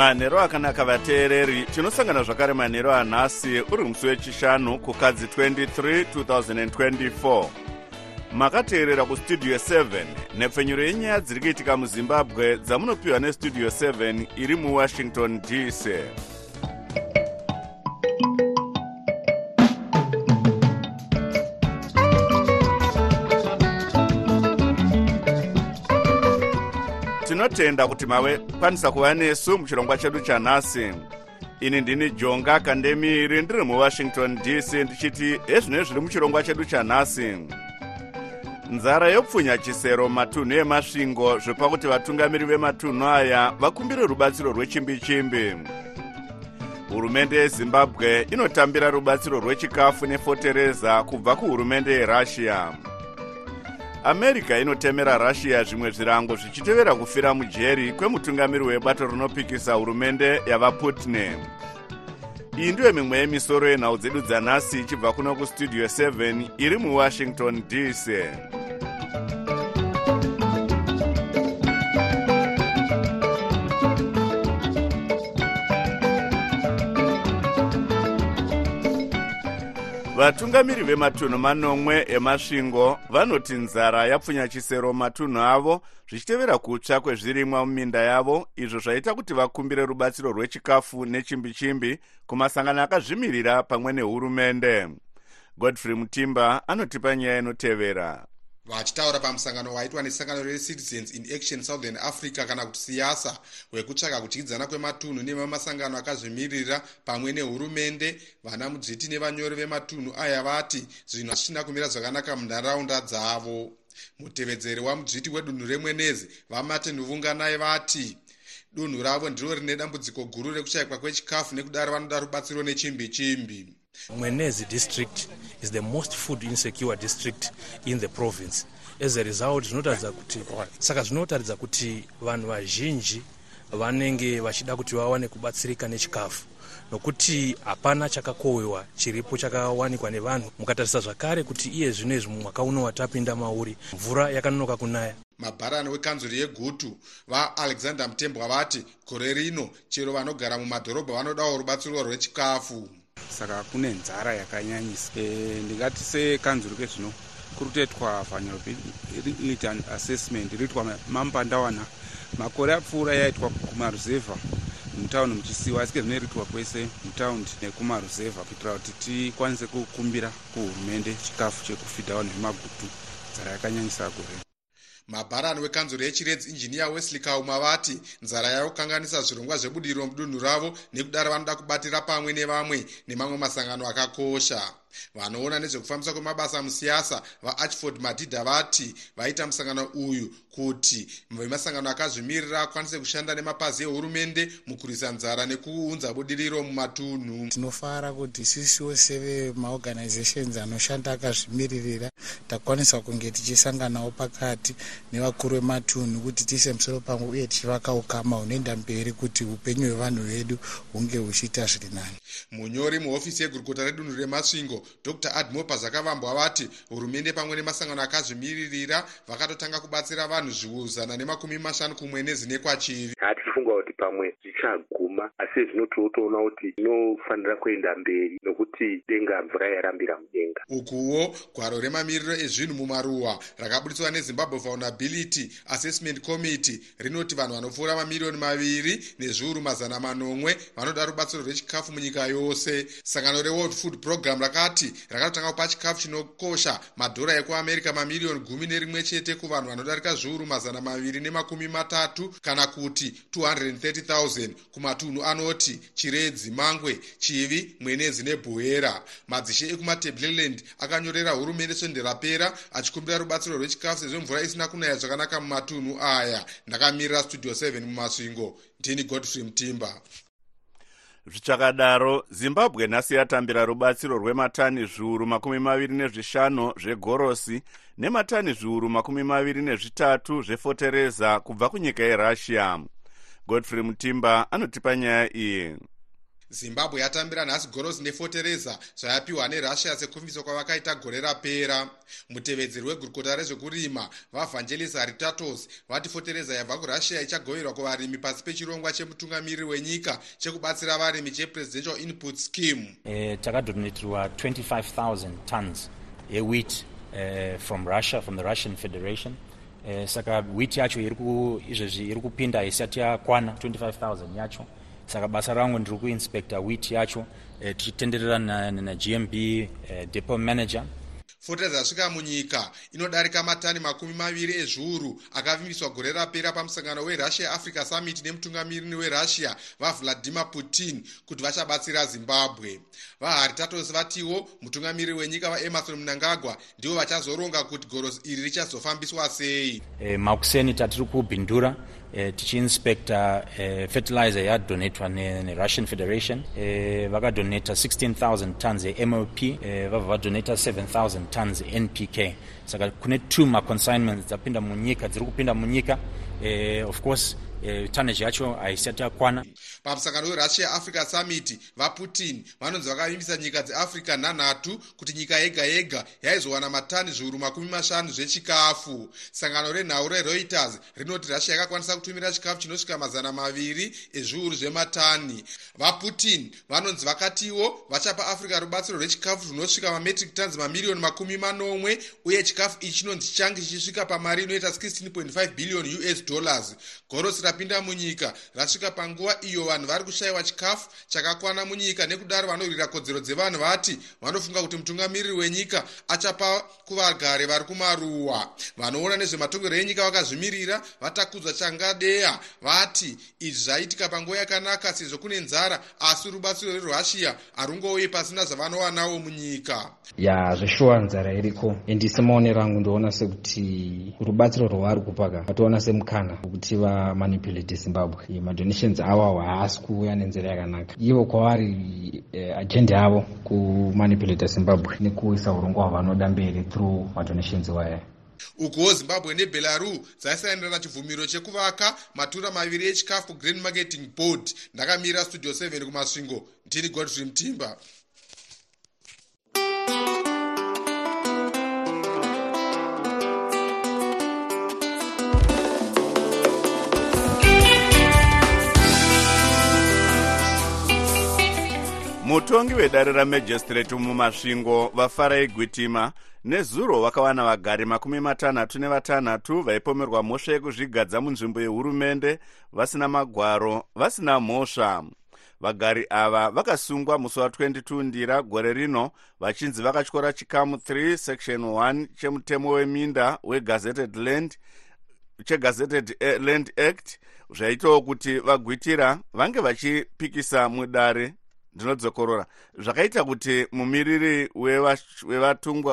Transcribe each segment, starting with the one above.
manhero akanaka vateereri tinosangana zvakare manhero anhasi uri musi wechishanu kukadzi 23 2024 makateerera kustudio 7 nhepfenyuro yenyaya dziri kuitika muzimbabwe dzamunopiwa nestudio 7 iri muwashington dc tinotenda kuti mave kwanisa kuva nesu muchirongwa chedu chanhasi ini ndini jonga kandemiri ndiri muwashington dc ndichiti ezvino zviri muchirongwa chedu chanhasi nzara yopfunya chisero matunhu emasvingo zvopa kuti vatungamiri vematunhu aya vakumbire rubatsiro rwechimbi-chimbi. Hurumende yezimbabwe inotambira rubatsiro rwechikafu nefotereza kubva kuhurumende yerussia america inotemera russia zvimwe zvirango zvichitevera kufira mujeri kwemutungamiri webato rinopikisa hurumende yavaputne iyi ndiyo mimwe yemisoro yenhau dzedu dzanhasi ichibva kuno kustudio 7 iri muwashington dc vatungamiri vematunhu manomwe emasvingo vanoti nzara yapfunya chisero matunhu avo zvichitevera kutsva kwezvirimwa muminda yavo izvo zvaita kuti vakumbire rubatsiro rwechikafu nechimbi-chimbi kumasangano akazvimirira pamwe nehurumende. Godfrey mutimba anotipa nyaya inotevera vachitaura pamusangano waitwa nesangano recitizens in action southern africa kana kuti siyasa wekutsvaka kudyidzana kwematunhu nevemasangano akazvimirira pamwe nehurumende. Vana mudzviti nevanyori vematunhu aya vati zvinhu hazvisina kumira zvakanaka munharaunda dzavo. Mutevedzeri wamudzviti wedunhu remwenezi vamartin vunganai vati dunhu ravo ndiro rine dambudziko guru rekushayikwa kwechikafu nekudaro vanoda rubatsiro nechimbi-chimbi mwenezi district is the most food insecure district in the province. As a result zvinotaridza kuti saka zvinotaridza kuti vanhu vazhinji vanenge vachida kuti vawane kubatsirika nechikafu. Nokuti hapana chakakohwewa chiripo chakawanikwa nevanhu. Mukatarisa zvakare kuti iye zvino izvi mumwaka uno watapinda mauri mvura yakanonoka kunaya. Mabharani wekanzuri yegutu vaalexander mutembwa vati gore rino chero vanogara mumadhorobha vanodawo rubatsiro rwechikafu saka kune nzara yakanyanyisa. E, ndingati sekanzuro kezvino kuri kutoitwa inoita assessment iriitwa mambandawana makore apfuura yaitwa kumaruzevha mutaundi muchisiwa. Asi kezvino iriitwa kwese mutaundi nekumaruzevha kuitira kuti tikwanise kukumbira kuhurumende chikafu chekufidhawo nemagutu nzara yakanyanyisa gore mabharani wekanzuro yechiredzi injiniya wesley kauma vati nzara yakukanganisa zvirongwa zvebudiro mudunhu ravo nekudaro vanoda kubatira pamwe nevamwe nemamwe masangano akakosha vanoona nezvekufambisa kwemabasa musiyasa vaarchford madhidha vati vaita musangano uyu kuti vemasangano akazvimirira akwanise kushanda nemapazi ehurumende mukurwisa nzara nekuunza budiriro mumatunhu. Tinofara kuti sisiwo sevemaorganizations anoshanda akazvimiririra takwanisa kunge tichisanganawo pakati nevakuru vematunhu kuti tiise musoro pamwe uye tichivaka ukama hunoenda mberi kuti upenyu hwevanhu vedu hunge huchiita zviri nani. Munyori muhofisi yegurukota redunhu remasvingo dr. Admopa zvakavambwa vati hurumende pamwe nemasangano akazvimiririra vakatotanga kubatsira vanhu zviuzana nemakumi mashanu kumwe nezine hatifunga kuti pamwe zvichaguma asi zvino tinotoona kuti inofanira kuenda mberi nokuti denga mvura yarambira mudenga. Ukuwo gwaro remamiriro ezvinhu mumaruwa rakaburitswa nezimbabwe vulnerability assessment committee rinoti vanhu vanopfuura mamiriyoni maviri nezviuru mazana manomwe vanoda rubatsiro rwechikafu munyika yose. Sangano reworld food program rakati rakatotanga kupa chikafu chinokosha madhora ekuamerica mamiriyoni gumi nerimwe chete kuvanhu vanodarika zviuru mazana maviri nemakumi matatu kana kuti 230 000 kumatunhu anoti chiredzi mangwe chivi mwenezi nebhuera madzishe ekumatableland akanyorera hurumende svende rapera achikumbira rubatsiro rwechikafu sezvo mvura isina kunaya zvakanaka mumatunhu aya. Ndakamirira studio 7 mumasvingo. Ndini godfrey mutimba. Zvichakadaro zimbabwe nhasi yatambira rubatsiro rwematani zviuru makumi maviri nezvishanu zvegorosi nematani zviuru makumi maviri nezvitatu zvefotereza kubva kunyika yerussia godfrey mutimba anotipa nyaya iyi. Zimbabwe yatambira nhasi gorosi nefotereza zvayapiwa nerussia sekumbiso kwavakaita gore rapera. Mutevedzeri wegurukota rezvekurima vavangelis haritatos vati fotereza yabva kurussia ichagoverwa kuvarimi pasi pechirongwa chemutungamiriri wenyika chekubatsira varimi chepresidential input scheme. E, takadonetirwa 25000 tons yewheat uh, from russia from the russian federation uh, saka wheat yacho izvezvi iri kupinda isati yakwana 25000 yacho. Saka basa rangu ndiri kuinspecta wheat yacho eh, tichitenderera nagmb eh, depo manager fotereza yasvika munyika. Inodarika matani makumi maviri ezviuru akavimbiswa gore rapera pamusangano werussia africa summit nemutungamiriri werussia vavladimir putin kuti vachabatsira zimbabwe. Vaharitatos vatiwo mutungamiriri wenyika vaemarson mnangagwa ndivo vachazoronga kuti gorosi iri richazofambiswa sei. E, makuseni tatiri kubhindura e, tichiinspecta e, fertilizer yadonetwa nerussian ne federation. E, vakadoneta 16000 tons yemop e, vabva vadoneta 7000 tons npk saka kune two maconsignments dzapinda munyika dziri kupinda munyika e, of course e, tonnage yacho haisati yakwana pamusangano werussia africa summit vaputin vanonzi vakavimbisa nyika dzeafrica nhanhatu kuti nyika yega yega yaizowana matani zviuru makumi mashanu zvechikafu. Sangano renhau rereuters rinoti russia yakakwanisa kutumira chikafu chinosvika mazana maviri ezviuru zvematani. Vaputin vanonzi vakatiwo vachapa africa rubatsiro rwechikafu rwunosvika mametric tons mamiriyoni makumi manomwe uye chikafu ichi chinonzi chichange chichisvika pamari inoita 16.5 billion us dollars. Gorosi rapinda munyika rasvika panguva iyo vanhu vari kushayiwa chikafu chakakwana munyika. Nekudaro vanorwira kodzero dzevanhu vati vanofunga kuti mutungamiriri wenyika achapa kuvagare vari kumaruwa. Vanoona nezvematongerwo enyika vakazvimirira vatakudzwa changadeya vati izvi zvaitika panguva yakanaka sezvo kune nzara asi rubatsiro rwerussia harungouyi pasina zvavanowanawo munyika. Ya zveshuwa nzara iriko. Endi semaonero angu ndoona sekuti rubatsiro rwavari kupaka vatoona semukana wekuti vamanipulate zimbabwe. Madonations avo haasi kuuya nenzira yakanaka. Ivo kwavari eh, agenda yavo kumanipulata zimbabwe nekuisa urongwa hwavanoda mberi through madonations waya. Ukuwo zimbabwe nebelarus dzaisaenderana chibvumiro chekuvaka matura maviri echikafu grain marketing board. Ndakamira studio 7 kumasvingo. Ndini godfrey mtimba mutongi wedare ramajistrate mumasvingo vafarai gwitima nezuro vakawana vagari makumi matanhatu nevatanhatu vaipomerwa mhosva yekuzvigadza munzvimbo yehurumende vasina magwaro vasina mhosva. Vagari ava vakasungwa musi wa22 ndira gore rino vachinzi vakatyora chikamu 3 section 1 chemutemo weminda wegazetted land chegazetted land act zvaitawo kuti vagwitira vange vachipikisa mudare ndinodzokorora zvakaita kuti mumiriri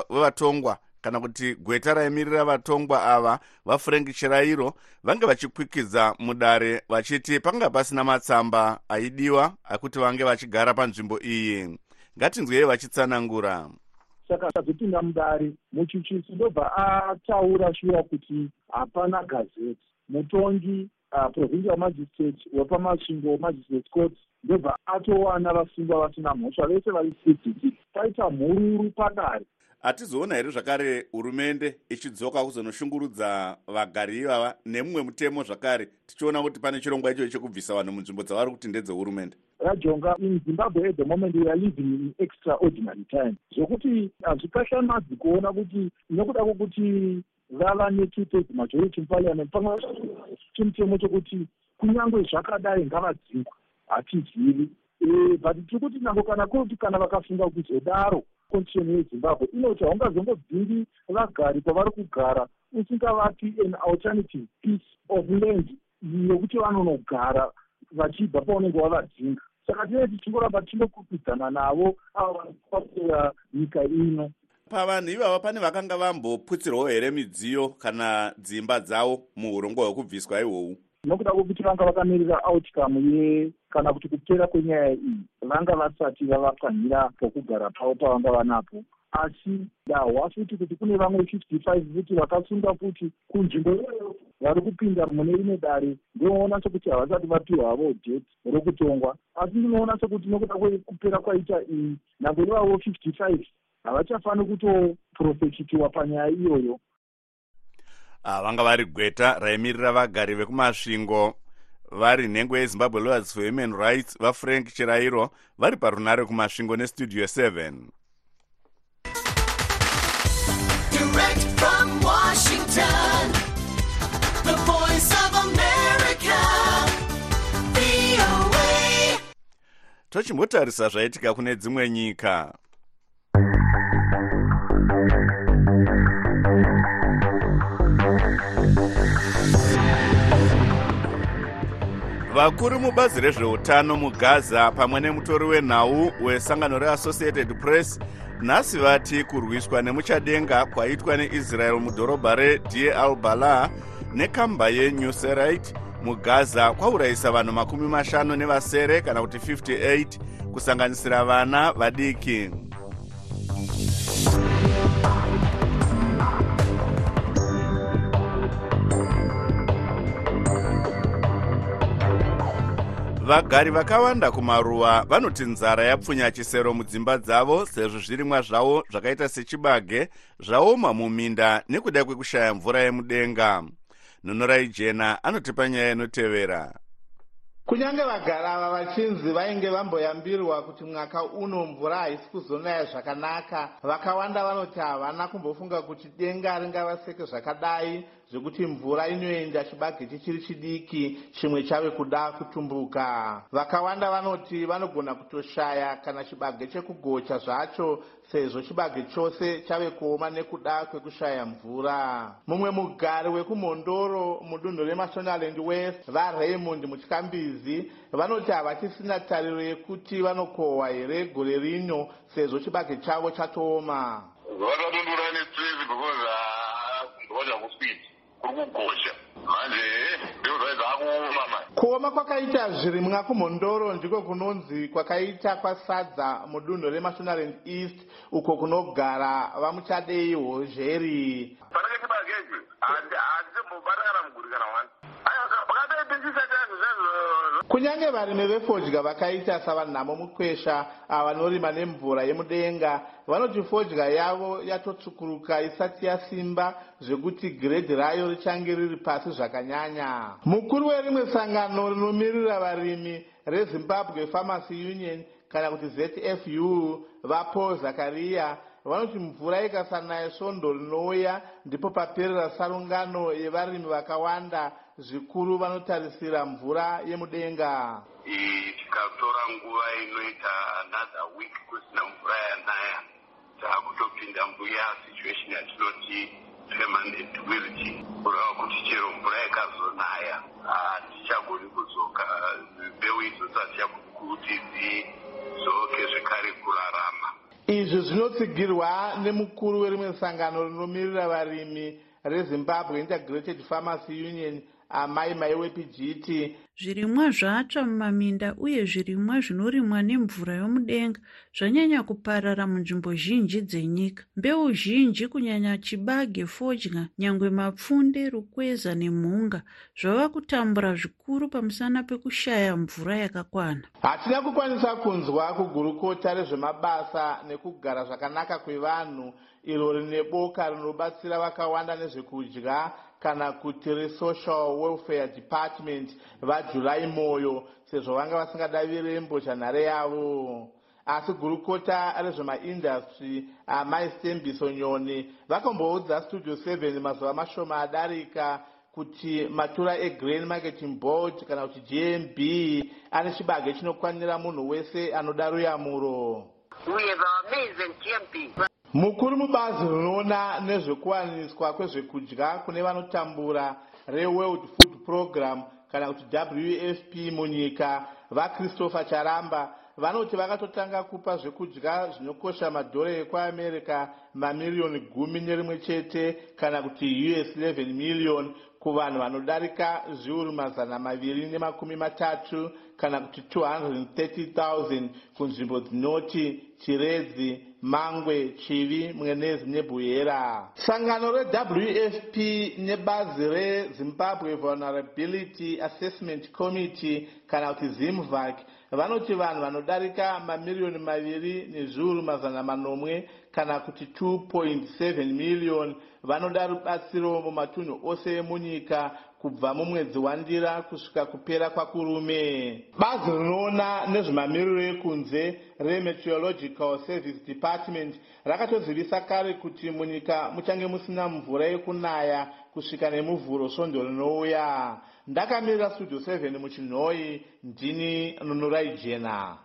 wevatongwa kana kuti gweta raimirira vatongwa ava vafrank chirairo vange vachikwikidza mudare vachiti panga pasina matsamba aidiwa akuti vange vachigara panzvimbo iyi. Ngatinzwei vachitsanangura. Saka azopinda mudare muchuchisi ndobva ataura shuwa kuti hapana gazeti. Mutongi uh, provincial magistrate wepamasvingo magistrate court ndobva atowana vasungwa vasina mhosva vese vari cdt paita mhururu padare hatizoona here zvakare hurumende ichidzoka kuzonoshungurudza vagari ivava nemumwe mutemo zvakare? Tichiona kuti pane chirongwa icho chekubvisa vanhu munzvimbo dzavari kuti ndedzehurumende. Rajonga in zimbabwe at the moment we are living in extraordinary time zvokuti hazvikashamadzi kuona kuti nekuda kwokuti vava netwothirds majority muparliament pamwe chimutemo chokuti kunyange zvakadai ngavadzingwa hatizivi but tiri kuti nango kana kuti kana vakafunga kuzodaro constitution yezimbabwe inoti haungazombodzingi vagari kwavari kugara usingavapi an alternative piece of land yokuti vanonogara vachibva paunenge wavadzinga. Saka tinee tichingoramba tichinokupidzana navo ava vakuera nyika ino. Pavanhu ivava pane vakanga vamboputsirwawo here midziyo kana dzimba dzavo muurongwa hwekubviswa ihwohwu nokuda kwekuti vanga vakamirira outcome ye kana kuti kupera kwenyaya iyi vanga vasati vavapwanyira pokugara pavo pavanga vanapo. Asi dahwa futi kuti kune vamwe fifty five futi vakasunga futi kunzvimbo iyoyo vari kupinda mune rimwe dare ndinoona sekuti havasati vapiwa havo det rokutongwa asi ndinoona sekuti nokuda kwekupera kwaita iyi nhango ivavo fifty five havachafani kutoprofechitiwa panyaya iyoyo vanga vari gweta raimirira vagari vekumasvingo. Vari nhengo yezimbabwe lawyers for human rights vafrank chirairo vari parunare kumasvingo nestudio 7 Direct from Washington, the voice of America, tochimbotarisa zvaitika kune dzimwe nyika vakuru mubazi rezveutano mugaza pamwe nemutori wenhau wesangano reassociated press nhasi vati kurwiswa nemuchadenga kwaitwa neisrael mudhorobha redir al bala nekamba yenewserite mugaza kwaurayisa vanhu makumi mashanu nevasere kana kuti 58 kusanganisira vana vadiki vagari vakawanda kumaruwa vanoti nzara yapfunya chisero mudzimba dzavo sezvo zvirimwa zvavo zvakaita sechibage zvaoma muminda nekuda kwekushaya mvura yemudenga. Nhonorai jena anotipa nyaya inotevera. Kunyange vagara ava vachinzi vainge vamboyambirwa kuti mwaka uno mvura haisi kuzonaya zvakanaka vakawanda vanoti havana kumbofunga kuti denga ringavaseke zvakadai zvekuti mvura inoenda chibage chichiri chidiki chimwe chave kuda kutumbuka. Vakawanda vanoti vanogona kutoshaya kana chibage chekugocha zvacho sezvo chibage chose chave kuoma nekuda kwekushaya mvura. Mumwe mugari wekumhondoro mudunhu remashonaland west varaymond mutyakambizi vanoti havachisina tariro yekuti vanokohwa here gore rino sezvo chibage chavo chatooma. Vakadundura nestress because ngocha kuspeed kuri kugosha manje ndiko zvaidza akuoma mani kuoma kwakaita zvirimwa kumhondoro ndiko kunonzi kwakaita kwasadza mudunhu remashonaland east uko kunogara vamuchadei hozheri panenge chibagechi handimbobata kana muguri kana wani zvezvo kunyange varimi vefodya vakaita savanhamo mukwesha avanorima nemvura yemudenga vanoti fodya yavo yatotsvukuruka isati yasimba zvekuti giredhi rayo richange riri pasi zvakanyanya. Mukuru werimwe sangano rinomirira varimi rezimbabwe pharmacy union kana kuti zfu vapaul zakariya vanoti mvura ikasanaya svondo rinouya ndipo paperera sarungano yevarimi vakawanda zvikuru vanotarisira mvura yemudenga. Tikatora nguva inoita another week kusina mvura yanaya taakutopinda muya situation yatinoti permanent wilty kureva kuti chero mvura ikazonaya hatichagoni kudzoka mbeu idzodzi hatichagoni kuti dzidzoke zvekare kurarama. Izvi zvinotsigirwa nemukuru werimwe sangano rinomirira varimi rezimbabwe integrated pharmacy union amai mai wepijiti zvirimwa zvatsva mumaminda uye zvirimwa zvinorimwa nemvura yomudenga zvanyanya kuparara munzvimbo zhinji dzenyika. Mbeu zhinji kunyanya chibage fodya nyangwe mapfunde rukweza nemhunga zvava kutambura zvikuru pamusana pekushaya mvura yakakwana. Hatina kukwanisa kunzwa kugurukota rezvemabasa nekugara zvakanaka kwevanhu iro rine boka rinobatsira vakawanda nezvekudya kana kuti resocial welfare department vajulai moyo sezvo vanga vasingadavi mbozhanhare yavo. Asi gurukota rezvemaindastry amai stembiso nyoni vakamboudza studio 7 mazuva mashoma adarika kuti matura egrain marketing board kana kuti gmb ane chibage chinokwanira munhu wese anoda ruyamuro mukuru mubazi rinoona nezvekuwaniswa kwezvekudya kune vanotambura reworld food program kana kuti wfp munyika vachristopher charamba vanoti vakatotanga kupa zvekudya zvinokosha madhora ekuamerica mamiriyoni gumi nerimwe chete kana kuti us 11 miriyoni kuvanhu vanodarika zviuru mazana maviri nemakumi matatu kana kuti 230 kunzvimbo dzinoti chiredzi mangwe chivi mwenezi nebhuyera sangano rewfp nebazi rezimbabwe vulnerability assessment committee kana kuti zimvac vanoti vanhu vanodarika mamiriyoni maviri nezviuru mazana manomwe kana kuti 2.7 miriyoni vanoda rubatsiro mumatunhu ose emunyika kubva mumwedzi wandira kusvika kupera kwakurume. Bazi rinoona nezvemamiriro ekunze remeteorological service department rakatozivisa kare kuti munyika muchange musina mvura yekunaya kusvika nemuvhuro svondo rinouya. Ndakamirira studio 7 muchinhoi ndini nunurai jena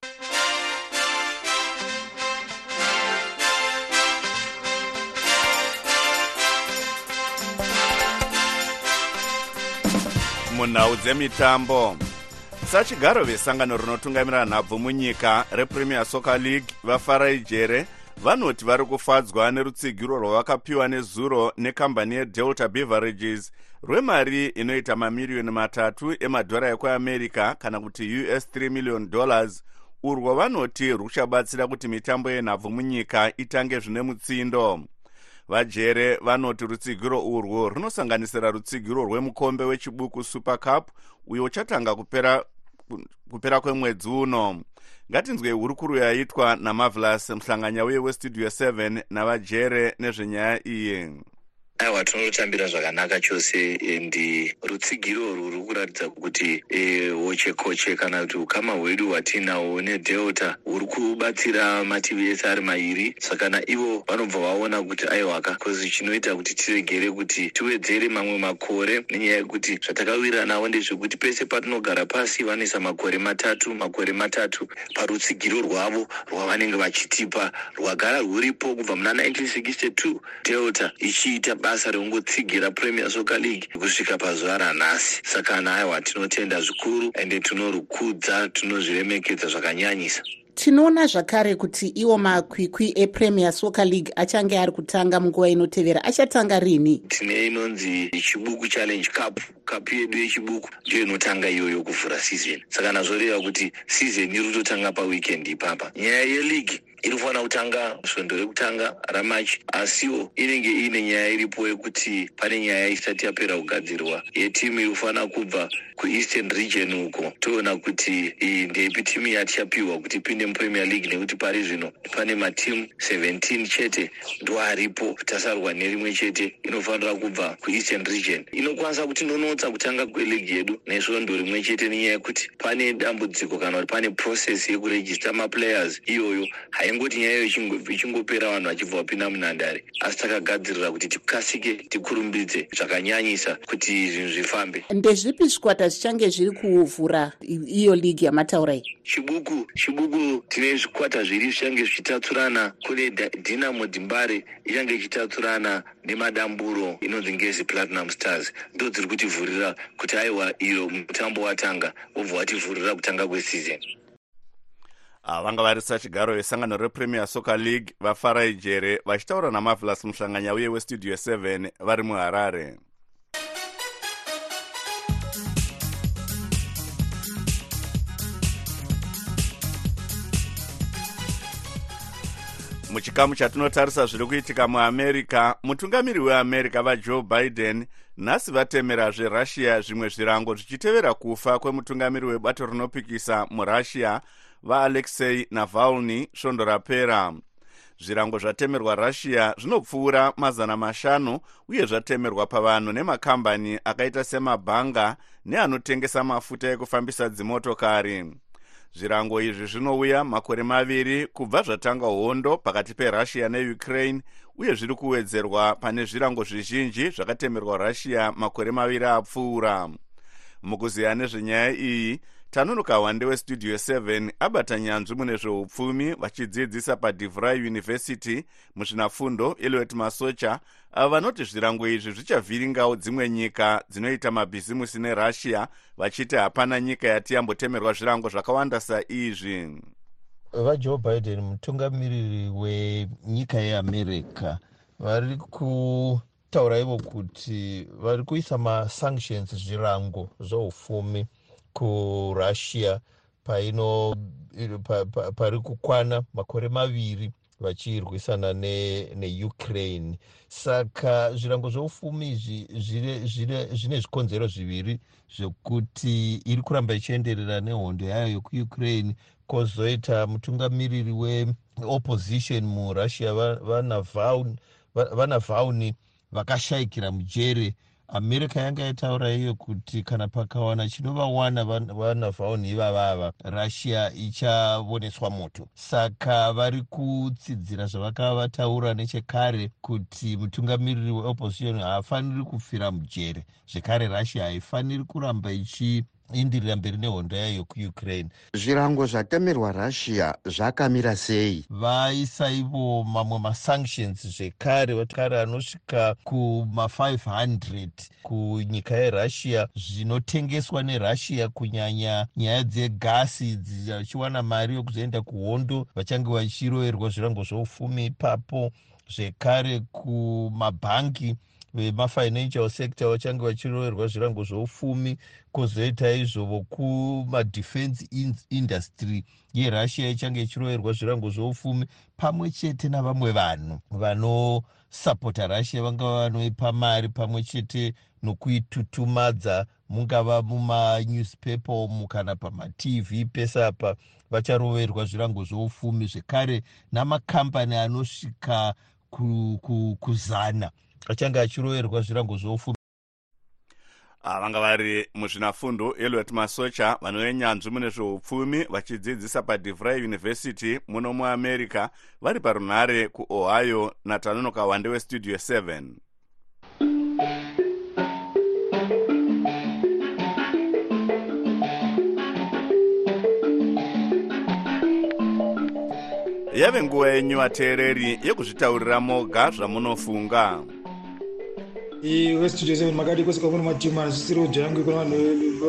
munhau dzemitambo. Sachigaro vesangano rinotungamira nhabvu munyika repremier soccer league vafarai jere vanoti vari kufadzwa nerutsigiro rwavakapiwa nezuro nekambani yedelta beverages rwemari inoita mamiriyoni matatu emadhora ekuamerica kana kuti us 3 million dollars urwo vanoti ruchabatsira kuti mitambo yenhabvu munyika itange zvine mutsindo vajere vanoti rutsigiro urwu runosanganisira rutsigiro rwemukombe wechibuku super cup uyo uchatanga kupera, kupera kwemwedzi uno. Ngatinzwei hurukuru yaitwa namarvelous muhlanganya uye westudio 7 navajere nezvenyaya iyi aiwa tinotambira zvakanaka chose and rutsigiro urwu ruri kuratidza kuti e, hoche koche kana kuti ukama hwedu hwatinahwo nedelta huri kubatsira mativi ese ari mairi. Saka naivo vanobva vaona kuti aiwaka kozi chinoita kuti tiregere kuti tiwedzere mamwe makore nenyaya yekuti zvatakawira navo ndezvekuti pese patinogara pasi vanoisa makore matatu makore matatu parutsigiro rwavo rwavanenge vachitipa rwagara rwuripo kubva muna 1962 delta ichiita basa rekungotsigira premier soccer league kusvika pazuva ranhasi. Saka naiwa tinotenda zvikuru ende tinorukudza tinozviremekedza zvakanyanyisa. Tinoona zvakare kuti iwo makwikwi epremier soccer league achange ari kutanga munguva inotevera achatanga rini? Tine inonzi chibuku challenge cup kapu yedu yechibuku ndiyo inotanga iyoyo kuvhura season. Saka nazvoreva kuti season iri kutotanga paweekend ipapa. Nyaya yeleague iri kufanira kutanga svondo rekutanga ramachi. Asiwo inenge iine nyaya iripo yekuti pane nyaya isati yapera kugadzirwa. Yetimu iri kufanira kubva kueastern region uko. Toona kuti iyi ndeipi timu yatichapiwa kuti ipinde mupremier league nekuti pari zvino pane matimu 17 chete ndo aripo tasarwa nerimwe chete inofanira kubva kueastern region. Inokwanisa kutinonotsa kutanga kweligi yedu nesvondo rimwe chete nenyaya yekuti pane dambudziko kana kuti pane process yekurejista maplayers iyoyo haingoti nyaya iyo ichingo- ichingopera vanhu vachibva vapinda munhandare. Asi takagadzirira kuti tikasike tikurumbidze zvakanyanyisa kuti zvinhu zvifambe. Ndezvipi zvikwata zvichange zviri kuvhura iyo league yamataura iyi chibuku chibuku tine zvikwata zviri zvichange zvichitatsurana kune dinamo dimbare ichange ichitatsurana nemadamburo inonzi ngezi platinum stars. Ndo dziri kutivhurira kuti aiwa iyo mutambo watanga wobva wativhurira kutanga kwesizon ava vanga vari sachigaro vesangano repremier soccer league vafarai jere vachitaura namarvelous muhlanganya uye westudio 7 vari muharare. Muchikamu chatinotarisa zviri kuitika muamerica mutungamiri weamerica vajoe biden nhasi vatemerazve russia zvimwe zvirango zvichitevera kufa kwemutungamiri webato rinopikisa murussia vaalexei navalny svondo rapera. Zvirango zvatemerwa russia zvinopfuura mazana mashanu uye zvatemerwa pavanhu nemakambani akaita semabhanga neanotengesa mafuta ekufambisa dzimotokari. Zvirango izvi zvinouya makore maviri kubva zvatanga hondo pakati perussia neukraine uye zviri kuwedzerwa pane zvirango zvizhinji zvakatemerwa russia makore maviri apfuura. Mukuziya nezvenyaya iyi tanunuka hwande westudio 7 abata nyanzvi mune zveupfumi vachidzidzisa padivry university muzvinafundo eliot masocha. Vanoti zvirango izvi zvichavhiringawo dzimwe nyika dzinoita mabhizimusi nerussia vachiti hapana nyika yati yambotemerwa zvirango zvakawanda saizvi. Vajoe biden mutungamiriri wenyika yeamerica vari kutaura ivo kuti vari kuisa masanctions zvirango zveupfumi kurussia paino pa, pa, pari kukwana makore maviri vachirwisana neukraine ne saka zvirango zveupfumi zvine zvikonzero zviviri zvekuti iri kuramba ichienderera nehondo yayo yekuukraine kwozoita mutungamiriri weopposition murussia vanavhauni vakashayikira mujere america yanga yataura iyo kuti kana pakawana chinovawana vanavhauni ivavava russia ichavoneswa moto. Saka vari kutsidzira zvavakava vataura nechekare kuti mutungamiriri weopposition haafaniri kufira mujere. Zvekare russia haifaniri kuramba ichi indirira mberi nehondo yayo yokuukraine zvirango zvatemerwa russia zvakamira sei? Vaisa ivo mamwe masanctions zvekare vakare anosvika kuma500 kunyika yerussia zvinotengeswa nerussia kunyanya nyaya dzegasi vachiwana mari yokuzoenda kuhondo vachange vachiroverwa zvirango zveupfumi ipapo zvekare kumabhangi vemafinancial sector vachange vachiroverwa zvirango zveupfumi kwozoita izvovo kumadefense industry. Yerussia ichange ichiroverwa zvirango zveupfumi pamwe chete navamwe vanhu vanosapota russia vangava vanoipa mari pamwe chete nokuitutumadza. Mungava mumanewspaper umu kana pamatv pese apa vacharoverwa zvirango zveupfumi zvekare namakambani anosvika kuzana ku, ku achange achiroverwa zvirango zveupfumi. Ah, vanga vari muzvinafundo eliot masocha vanove nyanzvi mune zveupfumi vachidzidzisa padivry university muno muamerica vari parunhare kuohio. Natanonoka wande westudio 7 yave nguva yenyu vateereri yekuzvitaurira moga zvamunofunga westudio seven makati kwese kwamune matimu anasisiri kujayangu kuna vanhu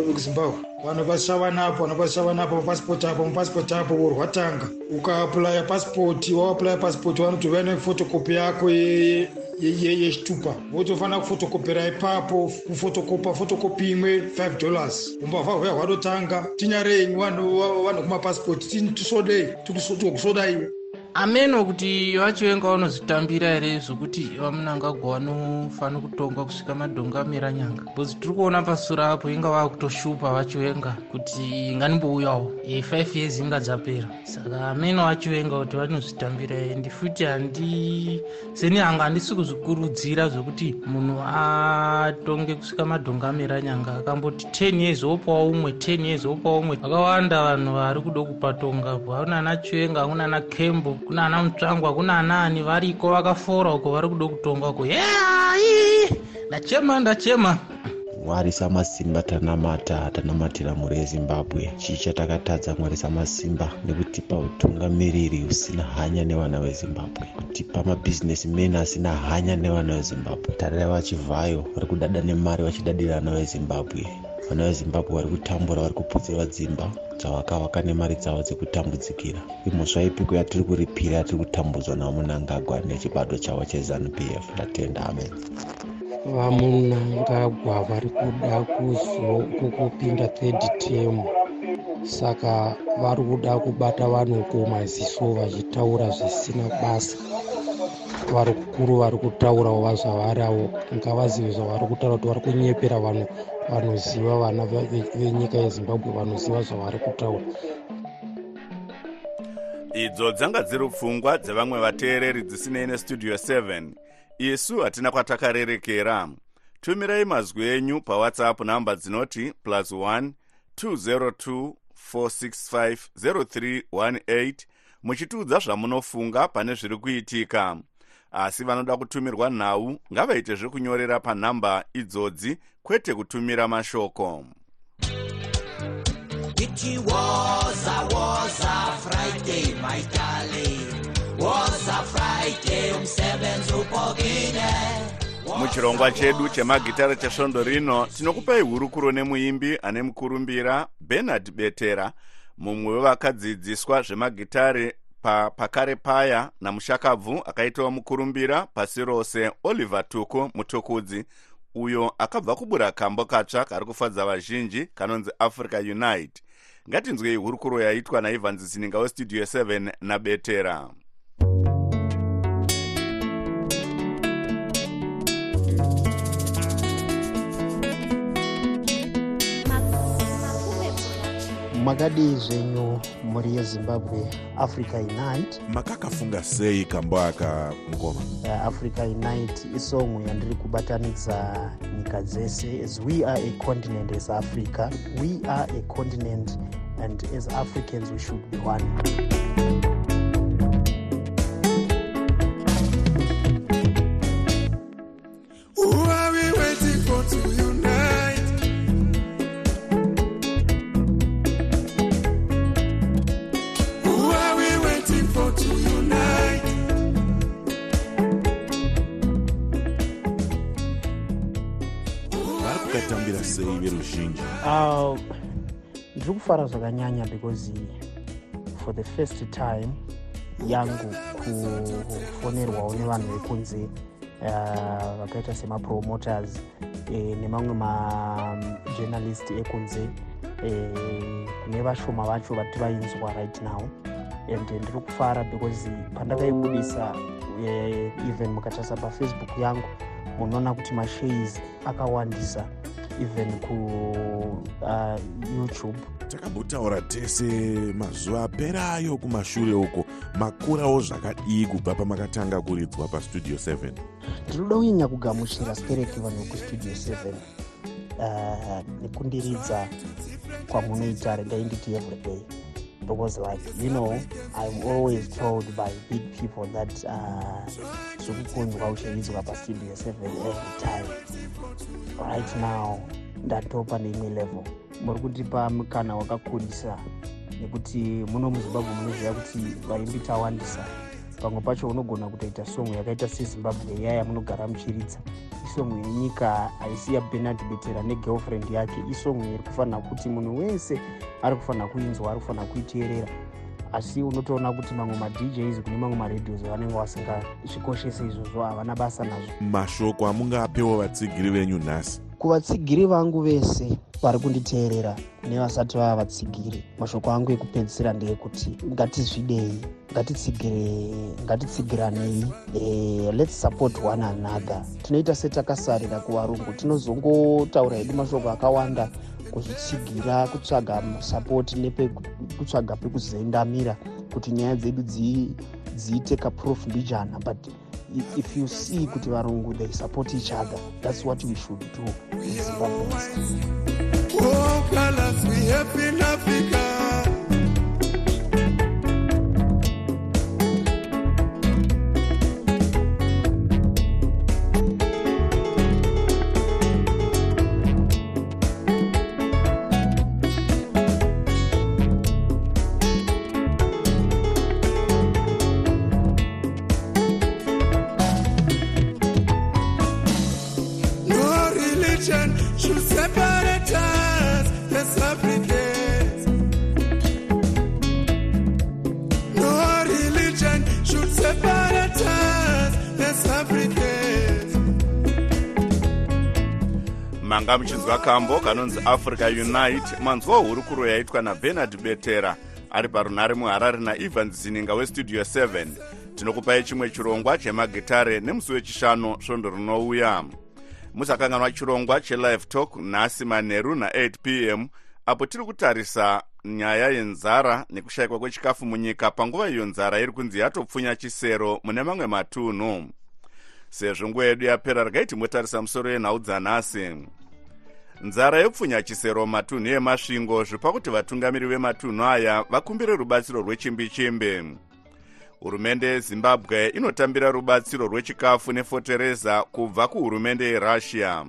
vekuzimbabwe vanhu vasishavanapo vanhu vasishavanapo mapasipoti apo mapasipoti apo urwatanga ukaaplaya pasipoti wawaplaya pasipoti vanoti uva nefotokopi yako yechitupa. Wotofanira kufotokopera ipapo kufotokopa fotokopi imwe 5 dollars. Umbavha hwuya hwatotanga tinyarenyu vanhu kumapasipoti tisodei tikukusodaiwe ameno kuti vachivenga vanozvitambira here zvokuti vamunangagwa vanofanira kutonga kusvika madhongo amira nyanga? Bcause tiri kuona pasura apo inga vava kutoshupa vachivenga kuti inganimbouyawo e5 years inga dzapera. Saka ameno vachivenga kuti vanozvitambira endi futi handi seni hanga handisi kuzvikurudzira zvokuti munhu atonge kusvika madhongo amira nyanga akamboti 10 years opawo umwe 10 years opawo umwe. Vakawanda vanhu vari kuda kupatonga vaunana chivenga akunana kembo kuna ana mutsvangwa kuna anaani variko vakafora uko vari kuda kutongako yai ndachema ndachema. Mwari samasimba tanamata tanamatira mhuri yezimbabwe. Chii chatakatadza mwari samasimba nekutipa utungamiriri usina hanya nevana vezimbabwe. Kutipa mabhizinesi men asina hanya nevana vezimbabwe. Tarira vachivhayo vari kudada nemari vachidadira vana vezimbabwe vana vezimbabwe vari kutambura vari kuputsirwa dzimba dzavakavaka nemari dzavo dzekutambudzikira. Imhosva ipiko yatiri kuripira yatiri kutambudzwa namunangagwa nechibato chavo chezanup f ndatenda amen. Vamunangagwa vari kuda kuzokupinda third term. Saka vari kuda kubata vanhu kumaziso vachitaura zvisina basa vari kukuru vari kutaurawo vazvavari avo ngavazive zvavari kutaura kuti vari kunyepera vanhu vanoziva vana venyika yezimbabwe vanoziva zvavari kutaura idzo dzanga dziri pfungwa dzevamwe vateereri dzisinei nestudio 7 isu hatina kwatakarerekera. Tumirai mazwi enyu pawhatsapp namba dzinoti plus 1 202 465 0318 muchitiudza zvamunofunga pane zviri kuitika asi vanoda kutumirwa nhau ngavaite zvekunyorera panhamba idzodzi kwete kutumira mashoko It was a was a Friday, my darling. Was a Friday, umsebenzi upokile. muchirongwa chedu chemagitara chesvondo rino tinokupai hurukuro nemuimbi ane mukurumbira bernard betera mumwe wevakadzidziswa zvemagitare pa, pakare paya namushakabvu akaitawo mukurumbira pasi rose. Oliver tuku mutukudzi uyo akabva kubura kambo katsva kari kufadza vazhinji kanonzi africa unite. Ngatinzwei hurukuro yaitwa naivhanzi zininga westudio 7 nabetera makadii zvenyu mhuri yezimbabwe africa unite. Makakafunga sei kambo aka mukoma uh, africa unite isongo yandiri kubatanidza nyika dzese as we are a continent as africa. We are a continent and as africans we should be one ndiri kufara zvakanyanya because for the first time yangu kufonerwawo nevanhu vekunze uh, vakaita semapromoters eh, nemamwe majournalist ekunze eh, kune vashoma vacho vati vainzwa right now. And ndiri kufara because pandakaibudisa eh, even mukatarisa pafacebook yangu munoona kuti mashays akawandisa even ku uh, takambotaura tese mazuva aperayo kumashure uko. Makurawo zvakadii kubva pamakatanga kuridzwa pastudio 7 ndinoda kunyanya kugamuchira spirit vanhu vekustudio 7 uh, nekundiridza kwamunoita rendai nditi everyday. Because like you know i'm always told by big people that uh, zvekukunzwa uchiridzwa pastudio 7 every time. Right now ndatopa neimwe level muri kundipa mukana wakakurisa nekuti muno muzimbabwe munoziva kuti vaimbi tawandisa. Pamwe pacho unogona kutoita songo yakaita sezimbabwe iya yamunogara muchiridza. Isongo yenyika haisi yabenard betera negirlfriend yake isongo iri kufanira kuti munhu wese ari kufanira kuinzwa ari kufanira kuiteerera. Asi unotoona kuti mamwe madjs kune mamwe maradios vanenge vasingasvikoshese izvozvo havana basa nazvo. Mashoko amungapewo vatsigiri venyu nhasi kuvatsigiri vangu vese vari kunditeerera nevasati vava vatsigiri mashoko angu ekupedzisira ndeyekuti ngatizvidei ngatitsigiranei eh, let's support one another. Tinoita setakasarira kuvarungu tinozongotaura hedu mashoko akawanda kuzvitsigira kutsvaga sapoti nepekutsvaga pekuzendamira kuti nyaya dzedu dzi- dziite kaproof mbijana but if you see kuti varungu they support each other that's what we should do in zimbabweans muchinzwa kambo kanonzi africa unite. Manzwa hurukuro yaitwa nabernard betera. Ari parunhare muharare naivans zininga westudio 7 tinokupai chimwe chirongwa chemagitare nemusi wechishanu svondo rinouya. Musakanganwa chirongwa chelive talk nhasi manheru na8 p m apo tiri kutarisa nyaya yenzara nekushayikwa kwechikafu munyika panguva iyo nzara iri kunzi yatopfunya chisero mune mamwe matunhu. Sezvo nguva yedu yapera regai timotarisa musoro yenhau dzanhasi nzara yopfunya chisero matunhu emasvingo zvipa kuti vatungamiri vematunhu aya vakumbire rubatsiro rwechimbi-chimbi hurumende yezimbabwe inotambira rubatsiro rwechikafu nefotereza kubva kuhurumende yerussia.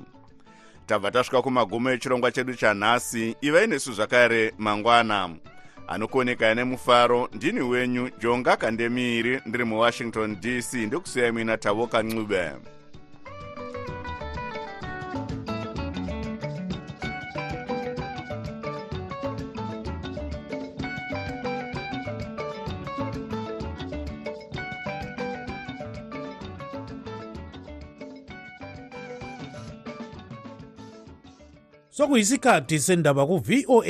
Tabva tasvika kumagumo echirongwa chedu chanhasi ivai nesu zvakare mangwana. Anokuonekai nemufaro ndini wenyu jonga kandemiiri ndiri muwashington dc ndokusiyai muina tavoka ncube sokuyisikhathi sendaba ku-voa